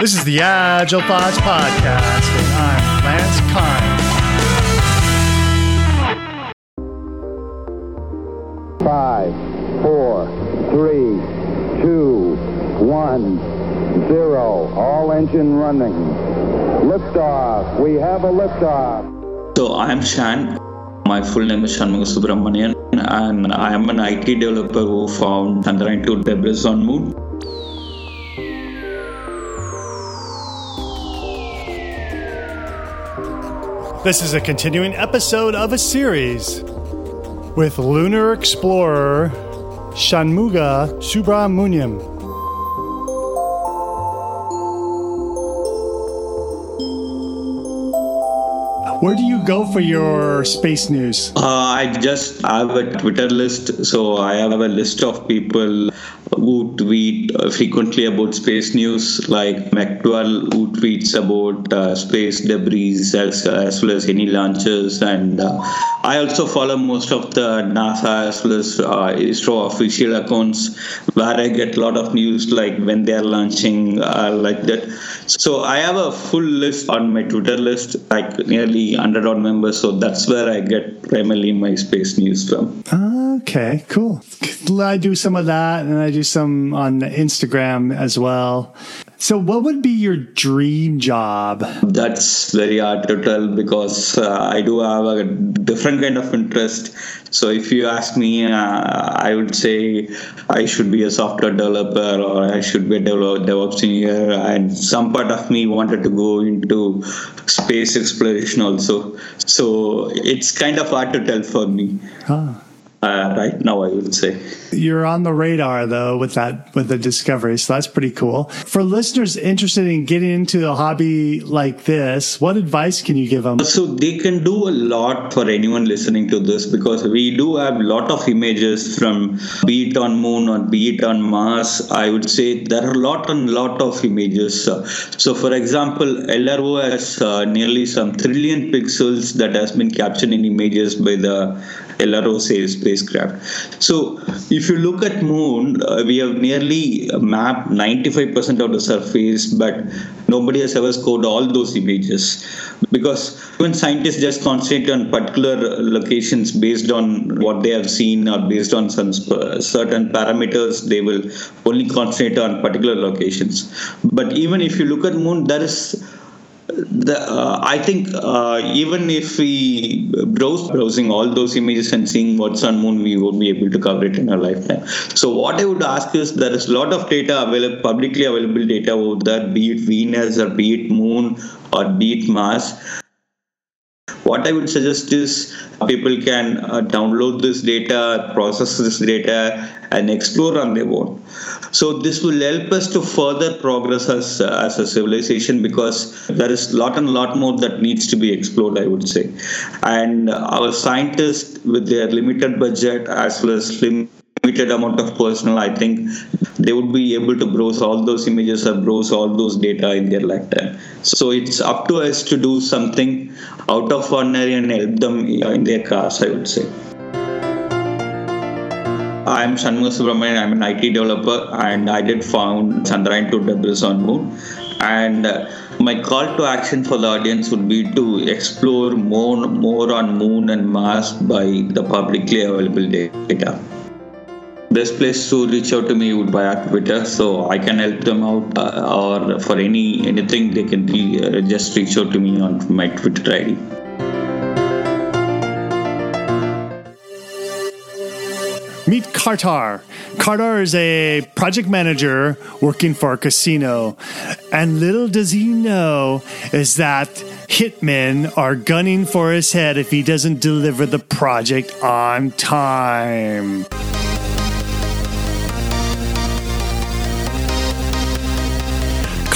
This is the Agile Thoughts Podcast, and I'm Lance Kind. Five, four, three, two, one, zero. All engine running. Liftoff. We have a liftoff. So I am Shan. My full name is Shanmuga Subramanian, and I am an IT developer who found Chandrayaan 2 debris on Moon. This is a continuing episode of a series with lunar explorer Shanmuga Subramanian. Where do you go for your space news? Uh, I just have a Twitter list, so I have a list of people who tweet uh, frequently about space news, like McDowell, who tweets about uh, space debris as, as well as any launches. And uh, I also follow most of the NASA as well as uh, ISRO official accounts, where I get a lot of news like when they are launching, uh, like that. So I have a full list on my Twitter list, like nearly 100 odd members. So that's where I get primarily my space news from. Okay, cool. I do some of that and I do some on Instagram as well. So, what would be your dream job? That's very hard to tell because uh, I do have a different kind of interest. So, if you ask me, uh, I would say I should be a software developer or I should be a DevOps engineer. And some part of me wanted to go into space exploration also. So, it's kind of hard to tell for me. Huh. Uh, right now, I would say you're on the radar though with that with the discovery, so that's pretty cool. For listeners interested in getting into a hobby like this, what advice can you give them? So they can do a lot for anyone listening to this because we do have a lot of images from be it on Moon or be it on Mars. I would say there are a lot and lot of images. So, for example, LRO has uh, nearly some trillion pixels that has been captured in images by the LRO spacecraft. So if you look at Moon, uh, we have nearly mapped 95% of the surface, but nobody has ever scored all those images because when scientists just concentrate on particular locations based on what they have seen or based on some certain parameters, they will only concentrate on particular locations. But even if you look at Moon, there is the, uh, I think uh, even if we browse browsing all those images and seeing what's on moon, we won't be able to cover it in our lifetime. So what I would ask is there is a lot of data available, publicly available data out there, be it Venus or be it Moon or be it Mars. What I would suggest is people can uh, download this data, process this data, and explore on their own. So this will help us to further progress as, uh, as a civilization because there is a lot and lot more that needs to be explored, I would say. And our scientists, with their limited budget as well as limited amount of personnel, I think they would be able to browse all those images or browse all those data in their lifetime. So it's up to us to do something out of ordinary and help them in their cause, I would say. I'm Shanmuga Subramanian. I'm an IT developer, and I did found Chandrayaan 2 debris on Moon. And uh, my call to action for the audience would be to explore more, more on Moon and Mars by the publicly available data. Best place to reach out to me would be at Twitter, so I can help them out, uh, or for any anything they can re- uh, just reach out to me on my Twitter ID. Meet Kartar. Kartar is a project manager working for a casino. And little does he know is that hitmen are gunning for his head if he doesn't deliver the project on time.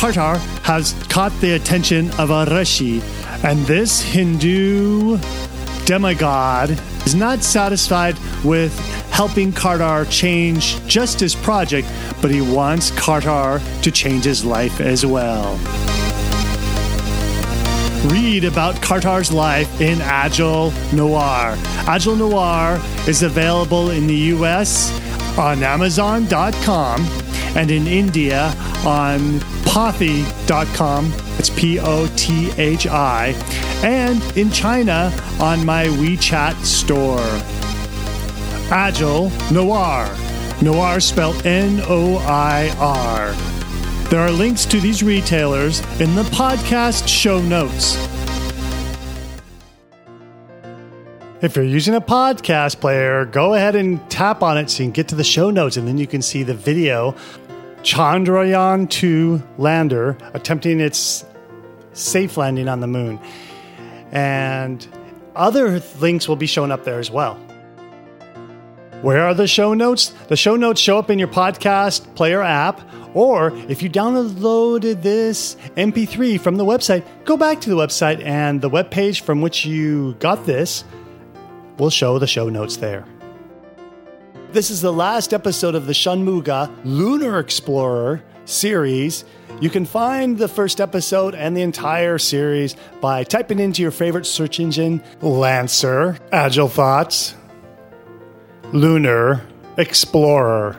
Kartar has caught the attention of a Rishi, and this Hindu demigod is not satisfied with helping Kartar change just his project, but he wants Kartar to change his life as well. Read about Kartar's life in Agile Noir. Agile Noir is available in the US on Amazon.com and in India on pothi.com. It's P O T H I. And in China on my WeChat store. Agile Noir. Noir spelled N O I R. There are links to these retailers in the podcast show notes. If you're using a podcast player, go ahead and tap on it so you can get to the show notes and then you can see the video. Chandrayaan 2 lander attempting its safe landing on the moon. And other links will be shown up there as well. Where are the show notes? The show notes show up in your podcast player app, or if you downloaded this MP3 from the website, go back to the website and the web page from which you got this will show the show notes there. This is the last episode of the Shanmuga Lunar Explorer series. You can find the first episode and the entire series by typing into your favorite search engine Lancer, Agile Thoughts, Lunar Explorer.